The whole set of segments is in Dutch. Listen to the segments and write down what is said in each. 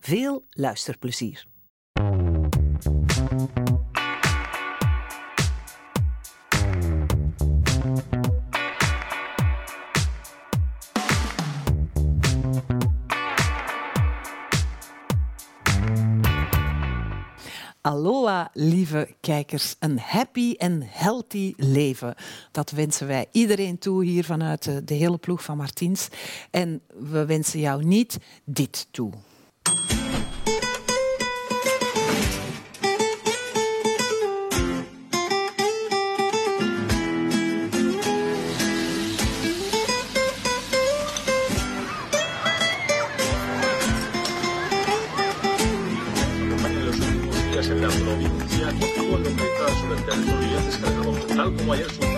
Veel luisterplezier. Aloha, lieve kijkers. Een happy en healthy leven. Dat wensen wij iedereen toe hier vanuit de hele ploeg van Martiens. En we wensen jou niet dit toe. Tal como ayer sucedió.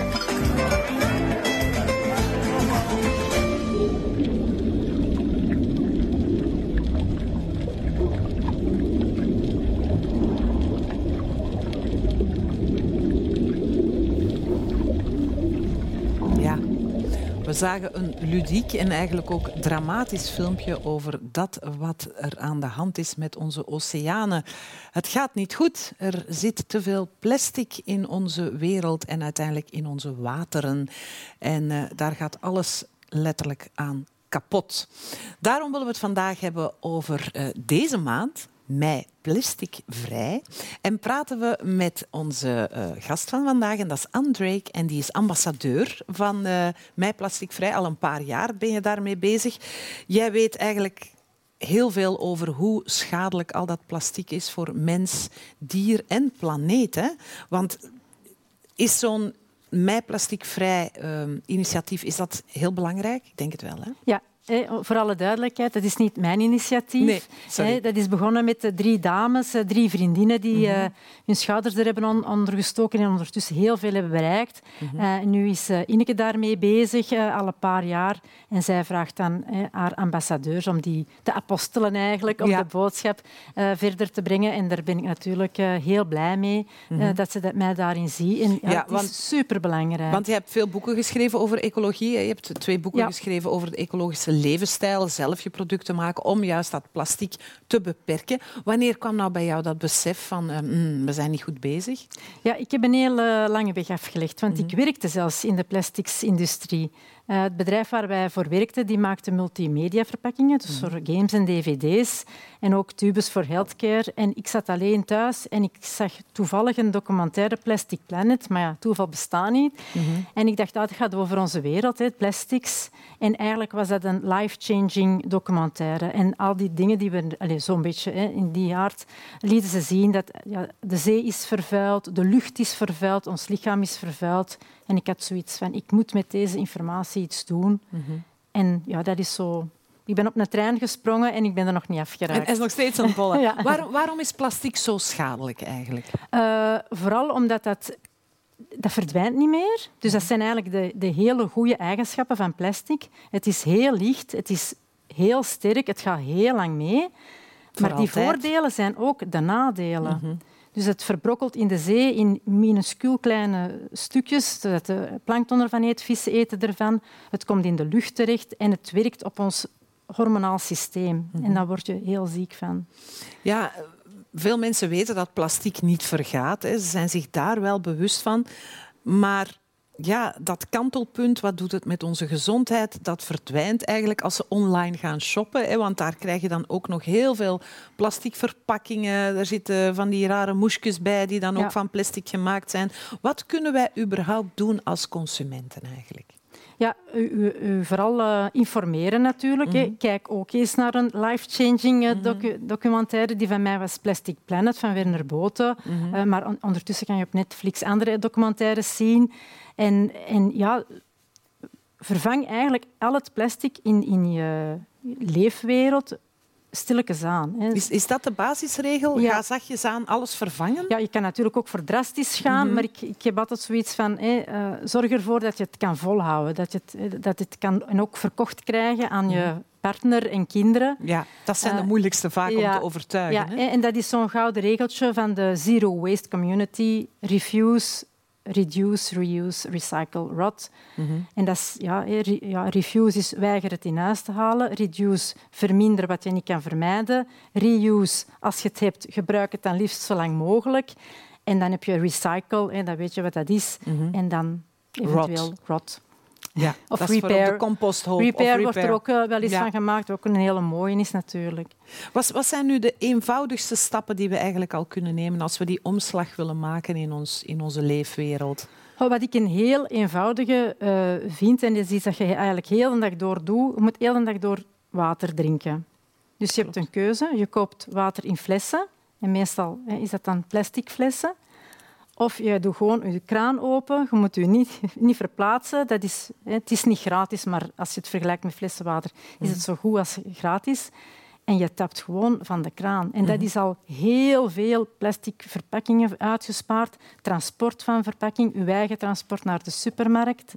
Zagen een ludiek en eigenlijk ook dramatisch filmpje over dat wat er aan de hand is met onze oceanen. Het gaat niet goed. Er zit te veel plastic in onze wereld en uiteindelijk in onze wateren. En eh, daar gaat alles letterlijk aan kapot. Daarom willen we het vandaag hebben over eh, deze maand, mei plasticvrij. En praten we met onze eh, gast van vandaag, en dat is Anne Drake. En die is ambassadeur van eh Mei Plasticvrij. Al een paar jaar ben je daarmee bezig. Jij weet eigenlijk heel veel over hoe schadelijk al dat plastic is voor mens, dier en planeet. Hè? Want is zo'n Mei Plasticvrij eh, initiatief is dat heel belangrijk? Ik denk het wel. Hè? Ja, voor alle duidelijkheid, dat is niet mijn initiatief. Nee, dat is begonnen met drie dames, eh, drie vriendinnen die Mhm. eh, hun schouders er hebben on- onder gestoken en ondertussen heel veel hebben bereikt. Mhm. Eh, nu is Ineke daarmee bezig, al een paar jaar. En zij vraagt dan eh, haar ambassadeurs om die te apostelen eigenlijk, om Ja. de boodschap verder te brengen. En daar ben ik natuurlijk heel blij mee, eh, dat ze dat mij daarin zien. En, ja, Mhm. Want- is superbelangrijk. Want je hebt veel boeken geschreven over ecologie. Je hebt twee boeken Ja. geschreven over de ecologische levensstijl, zelf je producten maken om juist dat plastic te beperken. Wanneer kwam nou bij jou dat besef van eh, mm, we zijn niet goed bezig? Ja, ik heb een heel lange weg afgelegd, want ik werkte zelfs in de plasticsindustrie. Eh, het bedrijf waar wij voor werkten, die maakte multimedia-verpakkingen, dus voor games en dvd's, en ook tubes voor healthcare. En ik zat alleen thuis en ik zag toevallig een documentaire Plastic Planet, maar ja, toeval bestaat niet. En ik dacht, ah, het gaat over onze wereld, hè, plastics. En eigenlijk was dat een life-changing documentaire. En al die dingen die we zo'n beetje hè, in die aard lieten ze zien dat ja, de zee is vervuild, de lucht is vervuild, ons lichaam is vervuild. En ik had zoiets van, ik moet met deze informatie iets doen. En ja, dat is zo... Ik ben op een trein gesprongen en ik ben er nog niet afgeraakt. hij is nog steeds aan het bollen. Ja. waarom, waarom is plastic zo schadelijk eigenlijk? Eh, vooral omdat dat, dat verdwijnt niet meer. Dus dat zijn eigenlijk de, de hele goede eigenschappen van plastic. Het is heel licht, het is heel sterk, het gaat heel lang mee. Voor maar die altijd. voordelen zijn ook de nadelen. Dus het verbrokkelt in de zee in minuscuul kleine stukjes, zodat de plankton ervan eet, vissen eten ervan. Het komt in de lucht terecht en het werkt op ons hormonaal systeem. En daar word je heel ziek van. Ja, veel mensen weten dat plastic niet vergaat. Hè. Ze zijn zich daar wel bewust van. Maar ja, dat kantelpunt, wat doet het met onze gezondheid? Dat verdwijnt eigenlijk als ze online gaan shoppen. Hè, want daar krijg je dan ook nog heel veel plastic verpakkingen. Er zitten van die rare moesjes bij die dan ook van plastic gemaakt zijn. Wat kunnen wij überhaupt doen als consumenten eigenlijk? Ja, u, u, u vooral eh, informeren natuurlijk. hè. Kijk ook eens naar een life-changing eh, docu- documentaire. Die van mij was Plastic Planet van Werner Boten. Eh, maar on- ondertussen kan je op Netflix andere documentaires zien. En, en ja, vervang eigenlijk al het plastic in, in je leefwereld stilletjes aan. Hè. Is, is dat de basisregel? Ja. Ga zachtjes aan alles vervangen? Ja, je kan natuurlijk ook voor drastisch gaan, Mhm. maar ik, ik heb altijd zoiets van hè, eh, zorg ervoor dat je het kan volhouden, dat je het, eh, dat het kan en ook verkocht krijgen aan je partner en kinderen. Ja, dat zijn de Eh, moeilijkste vaak om ja, te overtuigen. Ja, hè? en dat is zo'n gouden regeltje van de Zero Waste Community. Refuse, reduce, reuse, recycle, rot. Mhm. En dat is, ja, re- ja, refuse is weiger het in huis te halen. Reduce, verminder wat je niet kan vermijden. Reuse, als je het hebt, gebruik het dan liefst zo lang mogelijk. En dan heb je recycle, hè, dan weet je wat dat is. Mhm. En dan eventueel rot. Ja, Of dat is repair. de composthoop. Repair, of wordt er ook wel eens Ja. van gemaakt, ook een hele mooie is natuurlijk. Wat, wat zijn nu de eenvoudigste stappen die we eigenlijk al kunnen nemen als we die omslag willen maken in, ons, in onze leefwereld? Oh, wat ik een heel eenvoudige eh, vind, en dat is iets dat je eigenlijk heel de dag door doet, je moet heel de dag door water drinken. Dus je hebt een keuze. Je koopt water in flessen. En meestal hè, is dat dan plastic flessen. Of je doet gewoon je kraan open. Je moet je niet, niet verplaatsen. Dat is, het is niet gratis, maar als je het vergelijkt met flessenwater, is het zo goed als gratis. En je tapt gewoon van de kraan. En dat is al heel veel plastic verpakkingen uitgespaard. Transport van verpakking, uw eigen transport naar de supermarkt.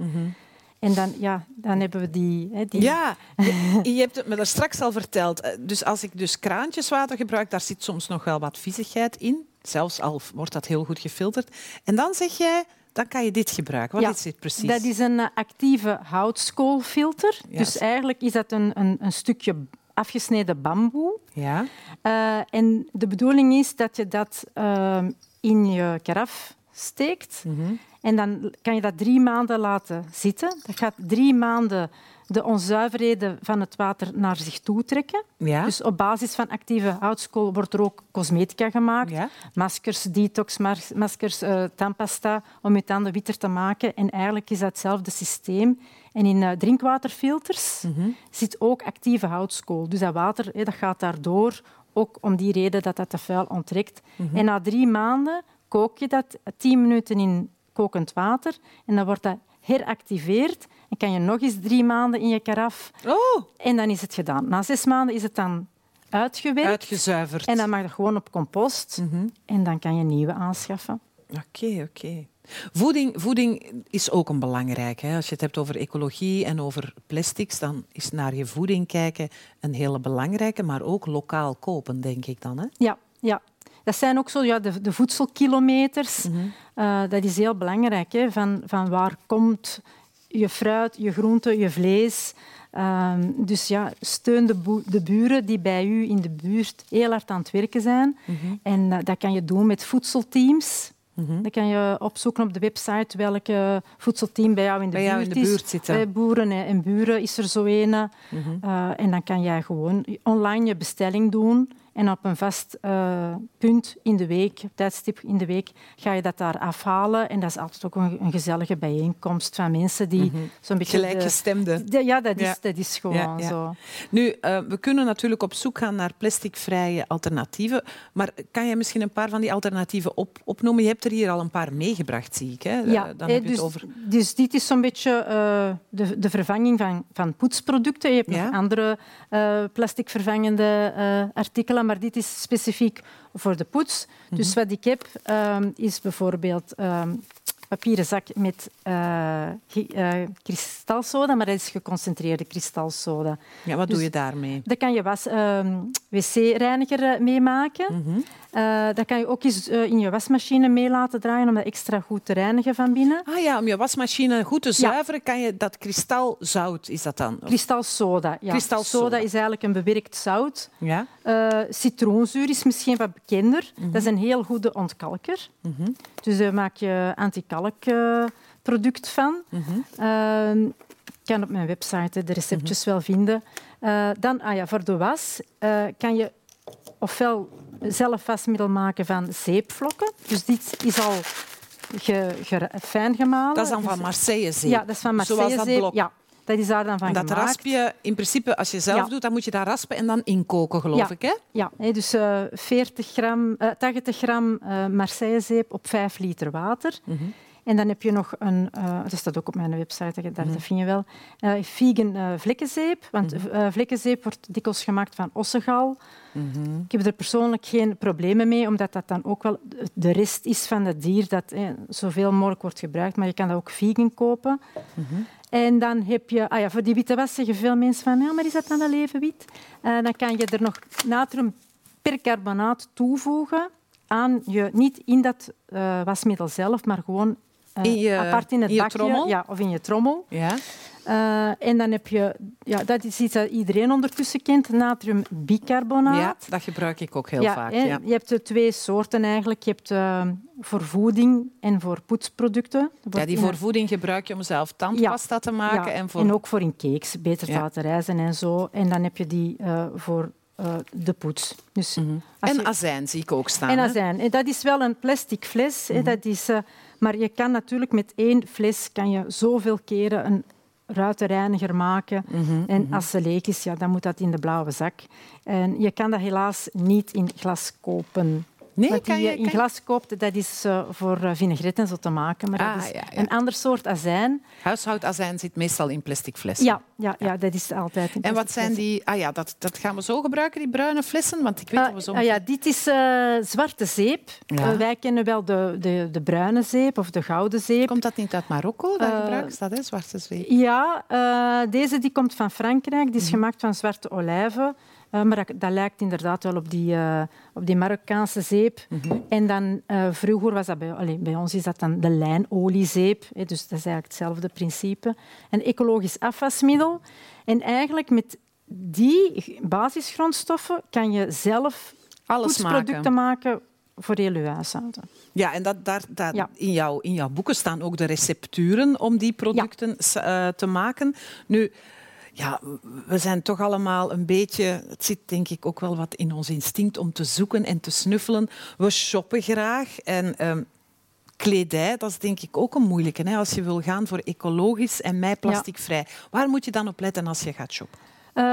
En dan, ja, dan hebben we die... Hè, die Ja, je, je hebt het me daar straks al verteld. Eh, Dus als ik dus kraantjeswater gebruik, daar zit soms nog wel wat viezigheid in. Zelfs al wordt dat heel goed gefilterd. En dan zeg jij, dan kan je dit gebruiken. Wat Ja, is dit precies? Dat is een eh, actieve houtskoolfilter. Ja. Dus eigenlijk is dat een, een, een stukje afgesneden bamboe. Ja. Eh, en de bedoeling is dat je dat eh, in je karaf steekt. Mhm. En dan kan je dat drie maanden laten zitten. Dat gaat drie maanden de onzuiverheden van het water naar zich toe trekken. Ja. Dus op basis van actieve houtskool wordt er ook cosmetica gemaakt. Ja. Maskers, detoxmaskers, eh tandpasta om je tanden witter te maken. En eigenlijk is dat hetzelfde systeem. En in eh, drinkwaterfilters Mhm. zit ook actieve houtskool. Dus dat water dat gaat daardoor, ook om die reden dat dat te vuil onttrekt. Mhm. En na drie maanden kook je dat tien minuten in kokend water. En dan wordt dat heractiveerd. En kan je nog eens drie maanden in je karaf. Oh, En dan is het gedaan. Na zes maanden is het dan uitgewerkt. uitgezuiverd. En dan mag het gewoon op compost. Mhm. En dan kan je nieuwe aanschaffen. Oké, oké. Voeding, voeding is ook een belangrijk. Hè? Als je het hebt over ecologie en over plastics, dan is naar je voeding kijken een hele belangrijke, maar ook lokaal kopen, denk ik dan. Hè? Ja, ja. Dat zijn ook zo ja, de, de voedselkilometers. Mhm. Eh, dat is heel belangrijk. Hè? Van, van waar komt je fruit, je groente, je vlees. Ehm, dus ja, steun de, de buren die bij u in de buurt heel hard aan het werken zijn. Mhm. En eh, dat kan je doen met voedselteams. Mhm. Dan kan je opzoeken op de website welke voedselteam bij jou in de, Bij jou buurt, in de is. buurt zitten. Bij boeren en buren is er zo een. Eh, en dan kan jij gewoon online je bestelling doen. En op een vast eh, punt in de week, tijdstip in de week, ga je dat daar afhalen. En dat is altijd ook een, een gezellige bijeenkomst van mensen die zo'n beetje... de- Gelijkgestemde. de- ja, dat is, Ja. dat is gewoon Ja, ja. zo. Nu, eh, we kunnen natuurlijk op zoek gaan naar plasticvrije alternatieven. Maar kan je misschien een paar van die alternatieven op, opnoemen? Je hebt er hier al een paar meegebracht, zie ik. Hè? Ja, Eh, dan eh, heb je dus, het over... dus dit is zo'n beetje de, de vervanging van, van poetsproducten. Je hebt Ja. nog andere eh plastic maar dit is specifiek voor de poets. Mhm. Dus wat ik heb, ehm, is bijvoorbeeld ehm papieren zak met eh, eh, kristalsoda, maar dat is geconcentreerde kristalsoda. Ja, wat dus- doe je daarmee? Daar kan je was, ehm, wc-reiniger eh, mee maken. Mhm. Eh, dat kan je ook eens in je wasmachine mee laten draaien om dat extra goed te reinigen van binnen. Ah ja, om je wasmachine goed te zuiveren, kan je dat kristalzout, is dat dan? Of- Kristalsoda. Ja. Kristalsoda. Soda is eigenlijk een bewerkt zout. Ja? Citroenzuur is misschien wat bekender. Mhm. Dat is een heel goede ontkalker. Dus daar maak je antikalkproduct van. Mhm. Eh, ik kan op mijn website de receptjes wel vinden. Eh, dan, ah ja, voor de was eh, kan je ofwel zelf wasmiddel maken van zeepvlokken. Dus dit is al ge, ge- fijn gemalen. Dat is dan van Dus- Marseille zeep. Ja, dat is van Zoals Marseille dat zeep. blok. Ja, dat is daar dan van dat gemaakt. rasp je in principe, als je zelf Ja. doet, dan moet je dat raspen en dan inkoken, geloof Ja. ik. Hè? Ja, dus eh 40 gram, eh, 80 gram eh Marseillezeep op 5 liter water. Mhm. En dan heb je nog een, uh, dat staat ook op mijn website, dat, dat vind je wel, uh, vegan uh, vlekkenzeep. Want mm vlekkenzeep wordt dikwijls gemaakt van ossegal. Mm Ik heb er persoonlijk geen problemen mee, omdat dat dan ook wel de rest is van het dier dat eh, zoveel mogelijk wordt gebruikt. Maar je kan dat ook vegan kopen. En dan heb je, ah ja, voor die witte was zeggen veel mensen van, ja, maar is dat dan een leven wit? dan kan je er nog natriumpercarbonaat toevoegen aan je, niet in dat uh, wasmiddel zelf, maar gewoon in je, apart in het in bakje trommel? Ja, of in je trommel. Ja. Uh, en dan heb je, ja, dat is iets dat iedereen ondertussen kent, natriumbicarbonaat. Ja, dat gebruik ik ook heel vaak. Ja. Je hebt er twee soorten eigenlijk. Je hebt uh, voor voeding en voor poetsproducten. Ja, die voor voeding gebruik je om zelf tandpasta te maken. En, voor... en ook voor in cakes, beter te laten rijzen en zo. En dan heb je die uh, voor de poets. Dus mm -hmm. En je... azijn zie ik ook staan. En azijn. En dat is wel een plastic fles. Mm -hmm. dat is, maar je kan natuurlijk met één fles kan je zoveel keren een ruitenreiniger maken. Mm -hmm. En als ze leeg is, ja, dan moet dat in de blauwe zak. En je kan dat helaas niet in glas kopen. Nee, Wat je, je in glas koopt, dat is uh, voor uh, vinaigrette en zo te maken. Maar ah, dat is ja, ja. een ander soort azijn. Huishoudazijn zit meestal in plastic flessen. Ja, ja, ja. dat is altijd in En wat zijn die... Ah ja, dat, dat gaan we zo gebruiken, die bruine flessen? Want ik weet uh, dat we zo... Ah, ja, dit is uh, zwarte zeep. wij kennen wel de, de, de bruine zeep of de gouden zeep. Komt dat niet uit Marokko? Dat gebruiken ze dat, hè, zwarte zeep? Ja, deze die komt van Frankrijk. Die is mm. gemaakt van zwarte olijven. Uh, maar dat, dat, lijkt inderdaad wel op die, uh, op die Marokkaanse zeep. Mm -hmm. En dan uh, vroeger was dat bij, allez, bij ons is dat dan de lijnoliezeep. Hè, dus dat is eigenlijk hetzelfde principe. Een ecologisch afwasmiddel. En eigenlijk met die basisgrondstoffen kan je zelf Alles producten maken. maken voor heel je huishouden. Ja, en dat, daar, daar ja. In, jouw, in jouw boeken staan ook de recepturen om die producten ja. te maken. Nu, ja, we zijn toch allemaal een beetje... Het zit denk ik ook wel wat in ons instinct om te zoeken en te snuffelen. We shoppen graag en... Um, kledij, dat is denk ik ook een moeilijke. Hè? Als je wil gaan voor ecologisch en mij plasticvrij. Waar moet je dan op letten als je gaat shoppen? Uh,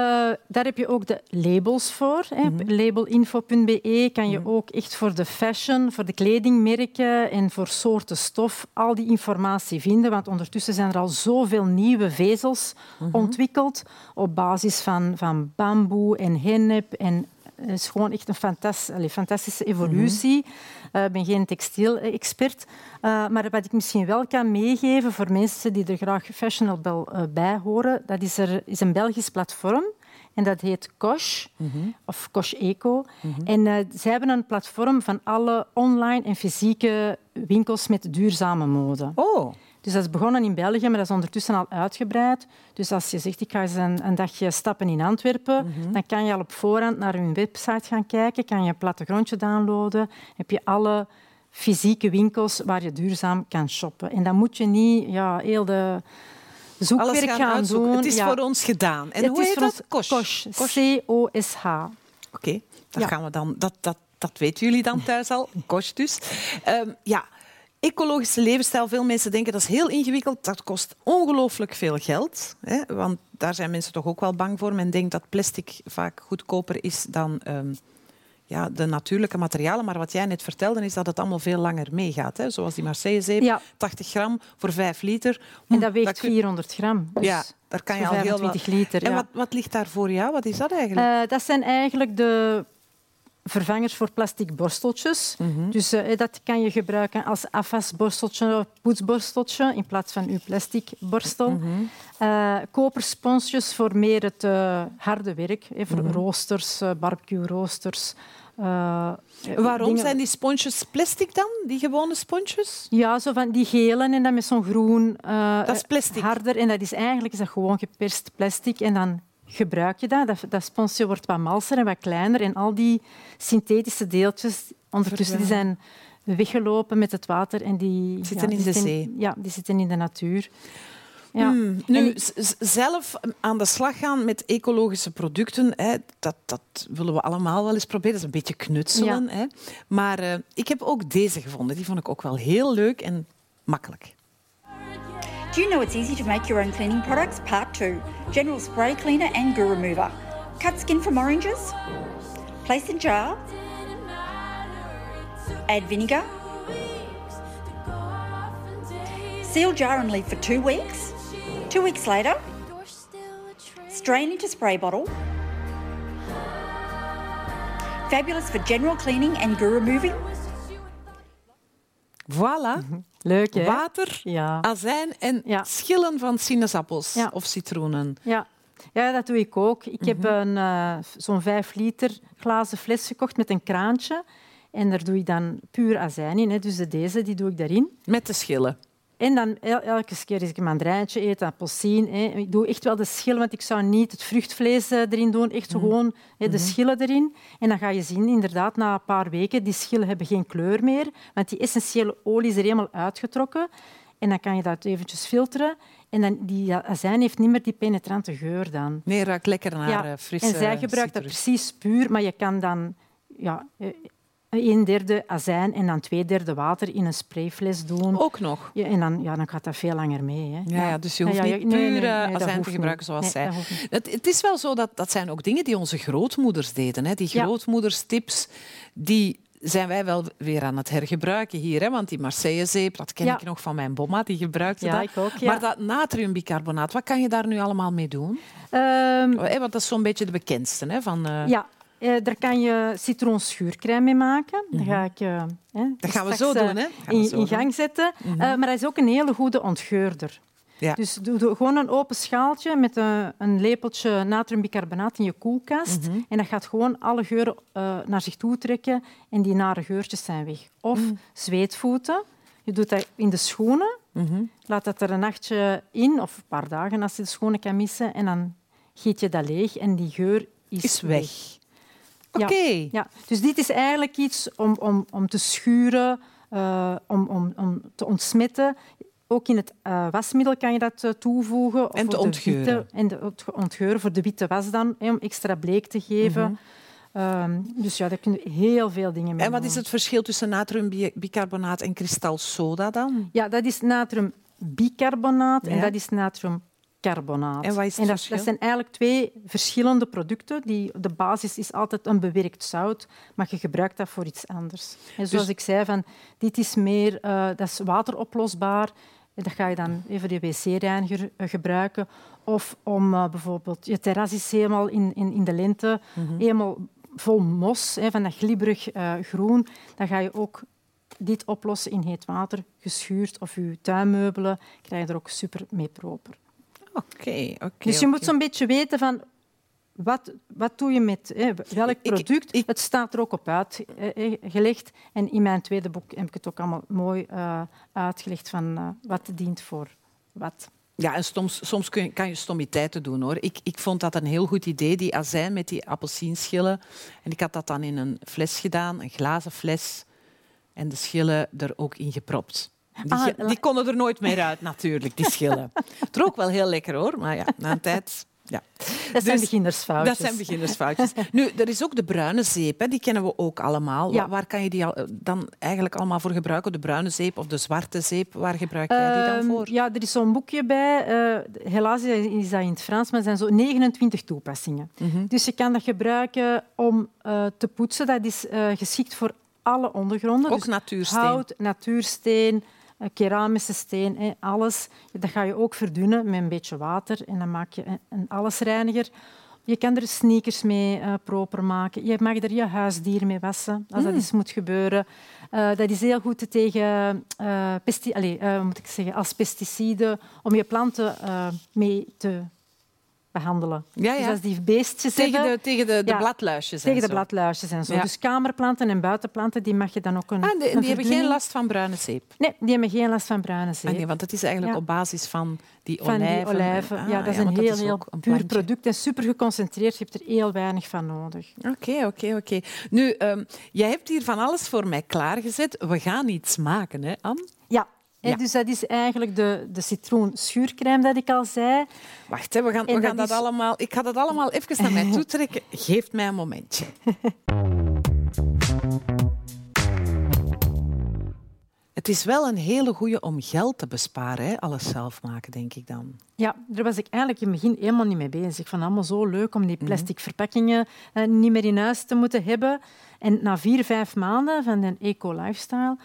daar heb je ook de labels voor. Mm -hmm. Labelinfo.be kan je mm -hmm. ook echt voor de fashion, voor de kledingmerken en voor soorten stof al die informatie vinden. Want ondertussen zijn er al zoveel nieuwe vezels mm -hmm. ontwikkeld op basis van, van bamboe en hennep en het is gewoon echt een fantastische, allez, fantastische evolutie. Ik uh, ben geen textiel-expert. Uh, maar wat ik misschien wel kan meegeven voor mensen die er graag fashionable bij horen, dat is er is een Belgisch platform. En dat heet Kosh, mm -hmm. of Kosh Eco. Mm -hmm. En uh, zij hebben een platform van alle online en fysieke winkels met duurzame mode. Oh. Dus dat is begonnen in België, maar dat is ondertussen al uitgebreid. Dus als je zegt, ik ga eens een, een dagje stappen in Antwerpen, mm -hmm. dan kan je al op voorhand naar hun website gaan kijken, kan je een plattegrondje downloaden, heb je alle fysieke winkels waar je duurzaam kan shoppen. En dan moet je niet ja, heel de zoekwerk gaan, gaan doen. Het is ja. voor ons gedaan. En het hoe is heet dat? Kosh. C-O-S-H. Oké, okay, dat gaan we dan... Dat, dat, dat weten jullie dan thuis al. Kosh dus. Um, ja, ecologische levensstijl. Veel mensen denken dat is heel ingewikkeld. Dat kost ongelooflijk veel geld. Hè? Want daar zijn mensen toch ook wel bang voor. Men denkt dat plastic vaak goedkoper is dan um, ja, de natuurlijke materialen. Maar wat jij net vertelde, is dat het allemaal veel langer meegaat. Hè? Zoals die Marseille-zeep, ja. 80 gram voor 5 liter. En dat weegt dat kun... 400 gram. Dus ja, daar kan je al heel wat... liter. En wat, wat ligt daar voor jou? Wat is dat eigenlijk? Uh, dat zijn eigenlijk de vervangers voor plastic borsteltjes. Mm -hmm. Dus uh, dat kan je gebruiken als afwasborsteltje of poetsborsteltje in plaats van je plastic borstel. Mm -hmm. uh, kopersponsjes voor meer het uh, harde werk, hè, voor mm -hmm. roosters, barbecue roosters. Waarom dingen... zijn die sponsjes plastic dan, die gewone sponsjes? Ja, zo van die gele en dan met zo'n groen dat is plastic. harder. En dat is eigenlijk is dat gewoon geperst plastic en dan gebruik je dat. Dat, dat sponsje wordt wat malser en wat kleiner. En al die synthetische deeltjes ondertussen die zijn weggelopen met het water. En die zitten ja, in de zee. Ja, die zitten in de natuur. Ja. Hmm. Nu, zelf aan de slag gaan met ecologische producten, hè, dat, dat willen we allemaal wel eens proberen. Dat is een beetje knutselen. Ja. Hè. Maar uh, ik heb ook deze gevonden. Die vond ik ook wel heel leuk en makkelijk. Do you know it's easy to make your own cleaning products? Part 2 General Spray Cleaner and Goo Remover. Cut skin from oranges, place in jar, add vinegar, Seal jar and leave for two weeks. Two weeks later, strain into spray bottle. Fabulous for general cleaning and goo removing. Voilà. Mm-hmm. Leuk, hè? Water, Ja. azijn en Ja. schillen van sinaasappels Ja. of citroenen. Ja. ja, dat doe ik ook. Ik heb Mhm. een, eh, zo'n vijf liter glazen fles gekocht met een kraantje. En daar doe ik dan puur azijn in. Hè. Dus de deze die doe ik daarin. Met de schillen. En dan el- elke keer als ik een mandarijntje eet, appelsien. Hè. Ik doe echt wel de schillen, want ik zou niet het vruchtvlees eh, erin doen. Echt Mhm. gewoon hè, de schillen erin. En dan ga je zien, inderdaad, na een paar weken, die schillen hebben geen kleur meer. Want die essentiële olie is er helemaal uitgetrokken. En dan kan je dat eventjes filteren. En dan, die azijn heeft niet meer die penetrante geur dan. Nee, ruikt lekker naar Ja, eh, frisse en zij gebruikt dat precies puur, maar je kan dan ja, eh, een derde azijn en dan twee derde water in een sprayfles doen. Ook nog. Ja, en dan, ja, dan gaat dat veel langer mee. Hè. Ja, ja, dus je hoeft Ja, ja, niet nee, puur nee, nee, dat azijn te gebruiken zoals zij. Het, het is wel zo dat dat zijn ook dingen die onze grootmoeders deden. Hè. Die grootmoederstips die zijn wij wel weer aan het hergebruiken hier. Hè. Want die Marseillezeep, dat ken Ja. ik nog van mijn bomma, die gebruikte Ja, dat. ik ook, ja. Maar dat natriumbicarbonaat, wat kan je daar nu allemaal mee doen? Ehm, Hè, Want dat is zo'n beetje de bekendste. Hè, van, eh, ja, eh, daar kan je citroenschuurcrème mee maken. Dat ga ik eh, hè, Mhm. Dat gaan we zo eh, doen, hè? In, zo in doen. Mhm. gang zetten. Eh, maar dat is ook een hele goede ontgeurder. Ja. Dus doe, doe gewoon een open schaaltje met een, een lepeltje natriumbicarbonaat in je koelkast. Mhm. En dat gaat gewoon alle geuren eh, naar zich toe trekken en die nare geurtjes zijn weg. Of Mhm. zweetvoeten. Je doet dat in de schoenen. Mhm. Laat dat er een nachtje in, of een paar dagen als je de schoenen kan missen. En dan giet je dat leeg en die geur is, Is weg. Ja. Oké. Ja, dus dit is eigenlijk iets om, om, om te schuren, eh, om, om, om te ontsmetten. Ook in het eh, wasmiddel kan je dat eh, toevoegen. En te de ontgeuren. witte- en de, het ontgeuren voor de witte was dan, hè, om extra bleek te geven. Ehm, dus ja, daar kun je heel veel dingen mee Mhm. En wat doen. is het verschil tussen natriumbicarbonaat en kristalsoda dan? Ja, dat is natriumbicarbonaat en Ja. dat is natriumcarbonaat. En wat is het dat, zijn eigenlijk twee verschillende producten. Die, de basis is altijd een bewerkt zout, maar je gebruikt dat voor iets anders. En zoals Dus- ik zei, van, dit is meer uh, dat is wateroplosbaar. En dat ga je dan even de wc-reiniger uh, gebruiken. Of om uh, bijvoorbeeld... Je terras is helemaal in, in, in de lente, mm -hmm. helemaal vol mos, hè, van dat glibberig uh, groen. Dan ga je ook dit oplossen in heet water, geschuurd of je tuinmeubelen, krijg je er ook super mee proper. Oké, okay, oké. Okay, dus je moet zo'n beetje weten van wat, wat doe je met hè, welk product. Ik, ik, het staat er ook op uitgelegd. En in mijn tweede boek heb ik het ook allemaal mooi uh, uitgelegd van uh, wat dient voor wat. Ja, en soms, soms kun je, kan je stommiteiten doen hoor. Ik, ik vond dat een heel goed idee, die azijn met die appelsienschillen. En ik had dat dan in een fles gedaan, een glazen fles. En de schillen er ook in gepropt. Die, ah, die konden er nooit meer uit, natuurlijk, die schillen. Het rook wel heel lekker hoor, maar ja, na een tijd. Ja. Dat zijn dus, beginnersfoutjes. Dat zijn beginnersfoutjes. nu, er is ook de bruine zeep, hè, die kennen we ook allemaal. Ja. Waar kan je die dan eigenlijk allemaal voor gebruiken? De bruine zeep of de zwarte zeep, waar gebruik jij die dan voor? Uh, ja, er is zo'n boekje bij. Uh, helaas is dat in het Frans, maar er zijn zo 29 toepassingen. Mm -hmm. Dus je kan dat gebruiken om uh, te poetsen. Dat is geschikt voor alle ondergronden. Ook dus natuursteen. Hout, natuursteen, keramische steen, alles. Dat ga je ook verdunnen met een beetje water en dan maak je een allesreiniger. Je kan er sneakers mee uh, proper maken. Je mag er je huisdier mee wassen, als mm. dat eens moet gebeuren. Uh, dat is heel goed tegen, uh, pesti moet ik zeggen, als pesticide om je planten mee te behandelen. Ja, ja. Dus als die beestjes tegen hebben, de, tegen de, de ja, bladluisjes Tegen en de zo. bladluisjes en zo. Dus kamerplanten en buitenplanten, die mag je dan ook een ah, die, een die hebben geen last van bruine zeep? Nee, die hebben geen last van bruine zeep. Ah, nee, want het is eigenlijk op basis van die van olijven. die olijven. Ah, ja, dat is een heel, is heel een puur product en super geconcentreerd. Je hebt er heel weinig van nodig. Oké, oké, oké. Nu, um, jij hebt hier van alles voor mij klaargezet. We gaan iets maken, hè, Anne? Ja. Dus dat is eigenlijk de, de citroenschuurcrème dat ik al zei. Wacht, hè, we gaan, En we gaan dat allemaal... Ik ga dat allemaal even naar mij toe trekken. Geef mij een momentje. Het is wel een hele goeie om geld te besparen, hè? alles zelf maken, denk ik dan. Ja, daar was ik eigenlijk in het begin helemaal niet mee bezig. Ik vond allemaal zo leuk om die Mhm. plastic verpakkingen eh, niet meer in huis te moeten hebben. En na vier, vijf maanden van de eco-lifestyle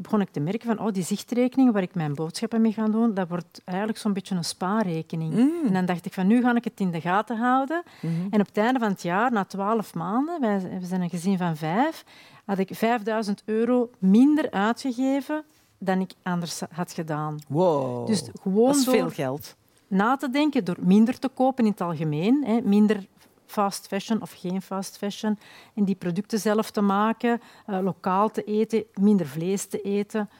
begon ik te merken van oh, die zichtrekening waar ik mijn boodschappen mee ga doen, dat wordt eigenlijk zo'n beetje een spaarrekening. Mm. En dan dacht ik van nu ga ik het in de gaten houden. Mhm. En op het einde van het jaar, na twaalf maanden, wij we zijn een gezin van vijf, had ik 5000 euro minder uitgegeven dan ik anders had gedaan. Wow. Dus gewoon dat is veel geld. na te denken, door minder te kopen in het algemeen, hè, minder fast fashion of geen fast fashion, en die producten zelf te maken, eh, lokaal te eten, minder vlees te eten.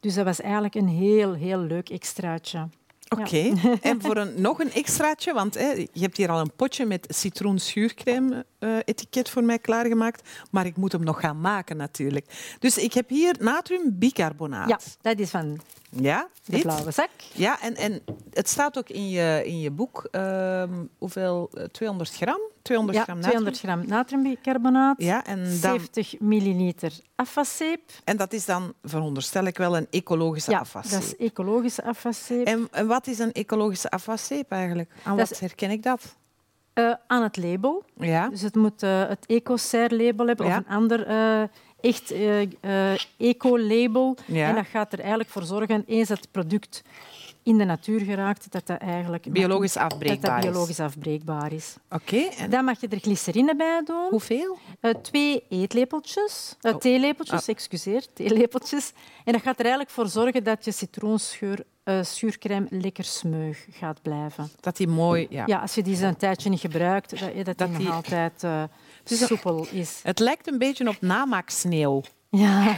Dus dat was eigenlijk een heel, heel leuk extraatje. Oké. En voor een, nog een extraatje, want hè, je hebt hier al een potje met citroenschuurcrème etiket voor mij klaargemaakt, maar ik moet hem nog gaan maken natuurlijk. Dus ik heb hier natriumbicarbonaat. Ja, dat is van Ja, de dit. blauwe zak. Ja, en, en het staat ook in je, in je boek. ehm, hoeveel? Eh, 200 gram? 200 Ja, gram natrium. 200 gram natriumbicarbonaat, Ja, en, dan, 70 milliliter afwaszeep. en dat is dan, veronderstel ik wel, een ecologische Ja, afwaszeep. dat is ecologische afwaszeep. En, en wat is een ecologische afwaszeep eigenlijk? Aan Dat wat herken ik dat? Eh, aan het label. Ja. Dus het moet eh, het EcoCer-label hebben Ja. of een ander eh, echt eco-label. Ja. En dat gaat er eigenlijk voor zorgen, eens het product in de natuur geraakt, dat dat eigenlijk Biologisch dat afbreekbaar dat is. biologisch afbreekbaar is. Oké, en Dan mag je er glycerine bij doen. hoeveel? Eh, twee eetlepeltjes, Oh. theelepeltjes, excuseer, theelepeltjes. En dat gaat er eigenlijk voor zorgen dat je citroenschuur, eh, schuurcrème lekker smeug gaat blijven. Dat die mooi... Ja. Ja, als je die zo een tijdje niet gebruikt, dat, dat, Dat die nog altijd soepel is. Het lijkt een beetje op namaaksneeuw. Ja.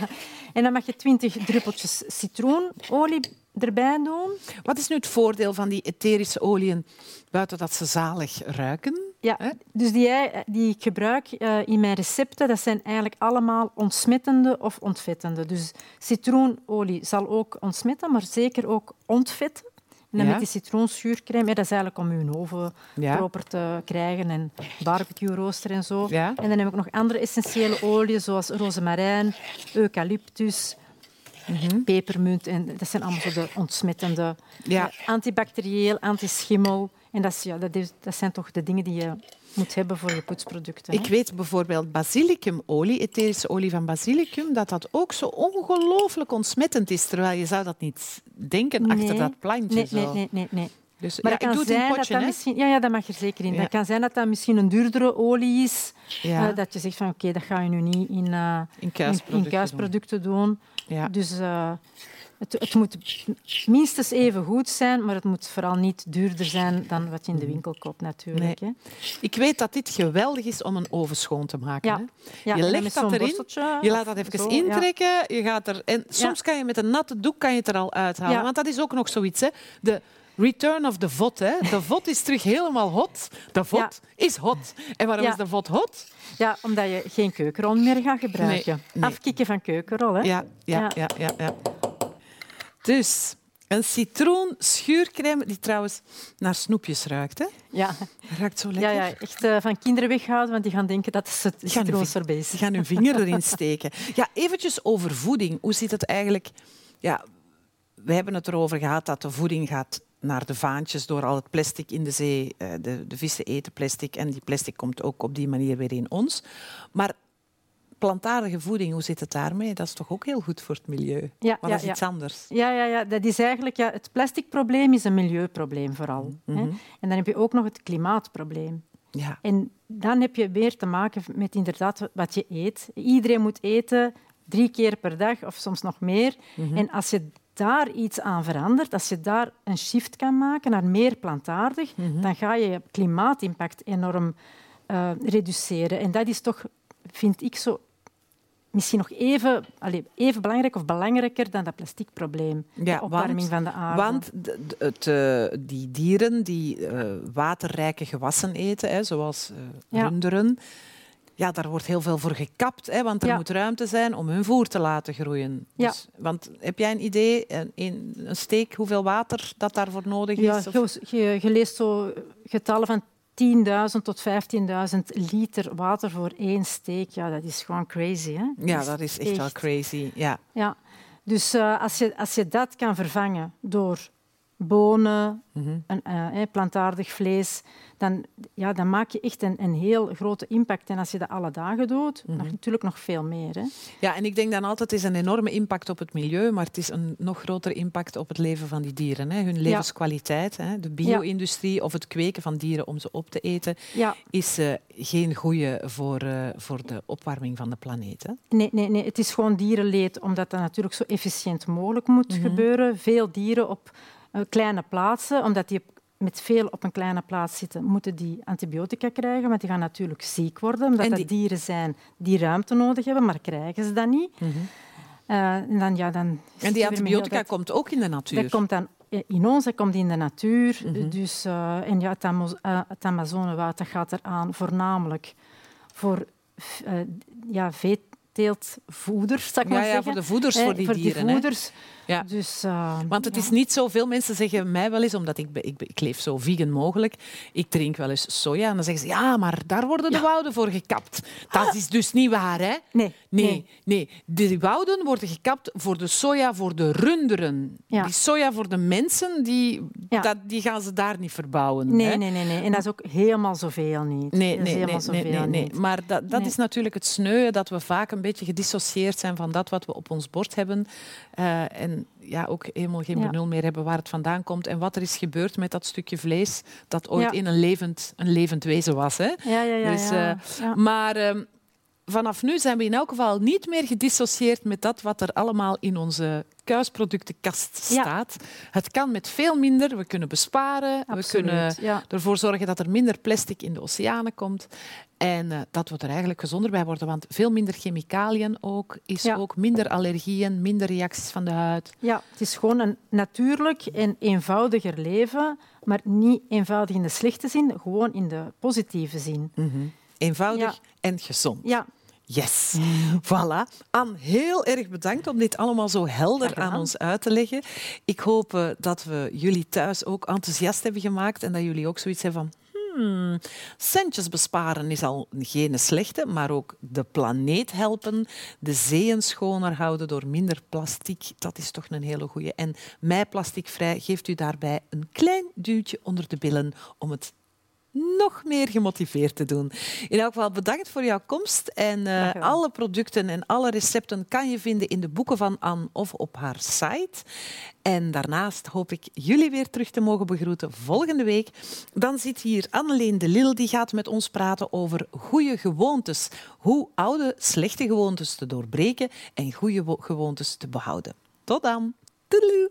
En dan mag je 20 druppeltjes citroenolie erbij doen. Wat is nu het voordeel van die etherische oliën, buiten dat ze zalig ruiken? Ja, dus die, ei- die ik gebruik eh, in mijn recepten, dat zijn eigenlijk allemaal ontsmettende of ontvettende. Dus citroenolie zal ook ontsmetten, maar zeker ook ontvetten. En dan Ja. met die citroenschuurcrème, ja, dat is eigenlijk om je oven Ja. proper te krijgen en barbecue rooster en zo. Ja. En dan heb ik nog andere essentiële oliën, zoals rozemarijn, eucalyptus, pepermunt. En dat zijn allemaal zo de ontsmettende, Ja. eh, antibacterieel, antischimmel. En dat, is, ja, dat, is- dat zijn toch de dingen die je moet hebben voor je poetsproducten. hè? Ik weet bijvoorbeeld basilicumolie, etherische olie van basilicum, dat dat ook zo ongelooflijk ontsmettend is, terwijl je zou dat niet denken achter dat plantje. Nee, zo. nee, nee, nee, nee. Dus, Maar ja, ik doe het in dat potje, dat hè. misschien... Ja, ja, dat mag er zeker in. Ja. Het kan zijn dat dat misschien een duurdere olie is. Ja. eh, dat je zegt van oké, dat ga je nu niet in, eh, in in, kuisproducten. in kuisproducten doen. Ja. Dus eh, het, het moet minstens even goed zijn, maar het moet vooral niet duurder zijn dan wat je in de winkel koopt natuurlijk. Nee. Hè. Ik weet dat dit geweldig is om een oven schoon te maken. Ja. Hè? Je legt dat erin, Je laat dat even zo, intrekken. Je gaat er, en soms kan je met een natte doek kan je het er al uithalen. Want dat is ook nog zoiets. Hè? De return of the vod. Hè? De vod is terug helemaal hot. De vod Ja. is hot. En waarom Ja. is de vod hot? Ja, omdat je geen keukenrol meer gaat gebruiken. Nee, nee. Afkicken van keukenrol. Hè. Ja, ja, ja. Ja. Dus een citroen schuurcrème die trouwens naar snoepjes ruikt. Hè? Ja. Ruikt zo lekker. ja, echt eh, van kinderen weghouden, want die gaan denken dat ze het hun citroensorbet is. Die gaan hun vinger erin steken. Ja, eventjes over voeding. Hoe zit het eigenlijk? Ja, we hebben het erover gehad dat de voeding gaat naar de vaantjes door al het plastic in de zee. Eh, De, de vissen eten plastic en die plastic komt ook op die manier weer in ons. Maar plantaardige voeding, hoe zit het daarmee? Dat is toch ook heel goed voor het milieu? Ja, maar dat is ja. iets anders. Ja, ja, ja, dat is eigenlijk ja, het plasticprobleem is een milieuprobleem vooral. Mhm. hè. En dan heb je ook nog het klimaatprobleem. Ja. En dan heb je weer te maken met inderdaad wat je eet. Iedereen moet eten drie keer per dag of soms nog meer. Mhm. En als je daar iets aan verandert, als je daar een shift kan maken naar meer plantaardig, Mhm. dan ga je je klimaatimpact enorm eh, reduceren. En dat is toch, vind ik, zo misschien nog even, allee, even belangrijk of belangrijker dan dat plasticprobleem. Ja, de opwarming want- van de aarde. Want het, eh, die dieren die eh, waterrijke gewassen eten, hè, zoals Ja. Ja, daar wordt heel veel voor gekapt, hè, want er Ja. moet ruimte zijn om hun voer te laten groeien. Ja. Dus, want heb jij een idee, een, een steek, hoeveel water dat daarvoor nodig Ja, is? Of- je, leest zo getallen van 10.000 tot 15.000 liter water voor één steek. Ja, dat is gewoon crazy. Hè? ja, dat is echt wel crazy. Ja. Ja. Dus eh, als, je, als je dat kan vervangen door bonen, een, eh, plantaardig vlees, dan, ja, dan maak je echt een, een heel grote impact. En als je dat alle dagen doet, nog, natuurlijk nog veel meer. Hè. Ja, en ik denk dan altijd, het is een enorme impact op het milieu, maar het is een nog groter impact op het leven van die dieren. Hè. Hun levenskwaliteit, hè. de bio-industrie of het kweken van dieren om ze op te eten, Ja. is eh, geen goede voor, eh, voor de opwarming van de planeet. Hè. Nee, nee, nee, het is gewoon dierenleed, omdat dat natuurlijk zo efficiënt mogelijk moet Mhm. gebeuren. Veel dieren op eh, kleine plaatsen, omdat die met veel op een kleine plaats zitten, moeten die antibiotica krijgen, want die gaan natuurlijk ziek worden, omdat En dat die- dieren zijn die ruimte nodig hebben, maar krijgen ze dat niet. Eh, en dan, ja, dan Mhm. En die antibiotica dat- komt ook in de natuur. dat komt dan in ons, dat komt in de natuur. Mhm. dus, eh, en ja, het, Amo- eh, het Amazonewoud gaat eraan voornamelijk voor eh, ja, veeteeltvoeders, zou ik ja, maar ja, zeggen. voor de voeders Eh, voor die dieren. voeders. Ja. Dus, eh, Want het ja. is niet zo, veel mensen zeggen mij wel eens, omdat ik, ik, ik leef zo vegan mogelijk, ik drink wel eens soja. En dan zeggen ze, ja, maar daar worden de Ja. wouden voor gekapt. Dat is dus niet waar, hè? Nee, Nee, nee. De wouden worden gekapt voor de soja voor de runderen. Die soja voor de mensen, die, dat, die gaan ze daar niet verbouwen. Nee, hè? nee, nee, nee. En dat is ook helemaal zoveel niet. Nee, nee, nee, nee, nee, nee. niet. Maar dat, dat is natuurlijk het sneu, dat we vaak een beetje gedissocieerd zijn van dat wat we op ons bord hebben. Eh, en ja, ook helemaal geen Ja. benul meer hebben waar het vandaan komt en wat er is gebeurd met dat stukje vlees dat ooit Ja. in een levend, een levend wezen was. Hè? Ja, ja, ja. Dus, eh. Maar ehm, vanaf nu zijn we in elk geval niet meer gedissocieerd met dat wat er allemaal in onze kuisproductenkast Ja. staat. Het kan met veel minder. We kunnen besparen. We kunnen ja. ervoor zorgen dat er minder plastic in de oceanen komt. En eh, dat we er eigenlijk gezonder bij worden. Want veel minder chemicaliën ook, is Ja. ook minder allergieën, minder reacties van de huid. Ja, het is gewoon een natuurlijk en eenvoudiger leven, maar niet eenvoudig in de slechte zin, gewoon in de positieve zin. Eenvoudig Ja. en gezond. Ja, Yes. Voilà. Anne, heel erg bedankt om dit allemaal zo helder aan ons uit te leggen. Ik hoop eh, dat we jullie thuis ook enthousiast hebben gemaakt en dat jullie ook zoiets hebben van... Hmm, centjes besparen is al geen slechte, maar ook de planeet helpen, de zeeën schoner houden door minder plastic, dat is toch een hele goeie. En mij plasticvrij geeft u daarbij een klein duwtje onder de billen om het nog meer gemotiveerd te doen. In elk geval bedankt voor jouw komst. En eh, alle producten en alle recepten kan je vinden in de boeken van Anne of op haar site. En daarnaast hoop ik jullie weer terug te mogen begroeten volgende week. Dan zit hier Anneleen de Lille, die gaat met ons praten over goede gewoontes. Hoe oude, slechte gewoontes te doorbreken en goede wo- gewoontes te behouden. Tot dan. Toedeloe.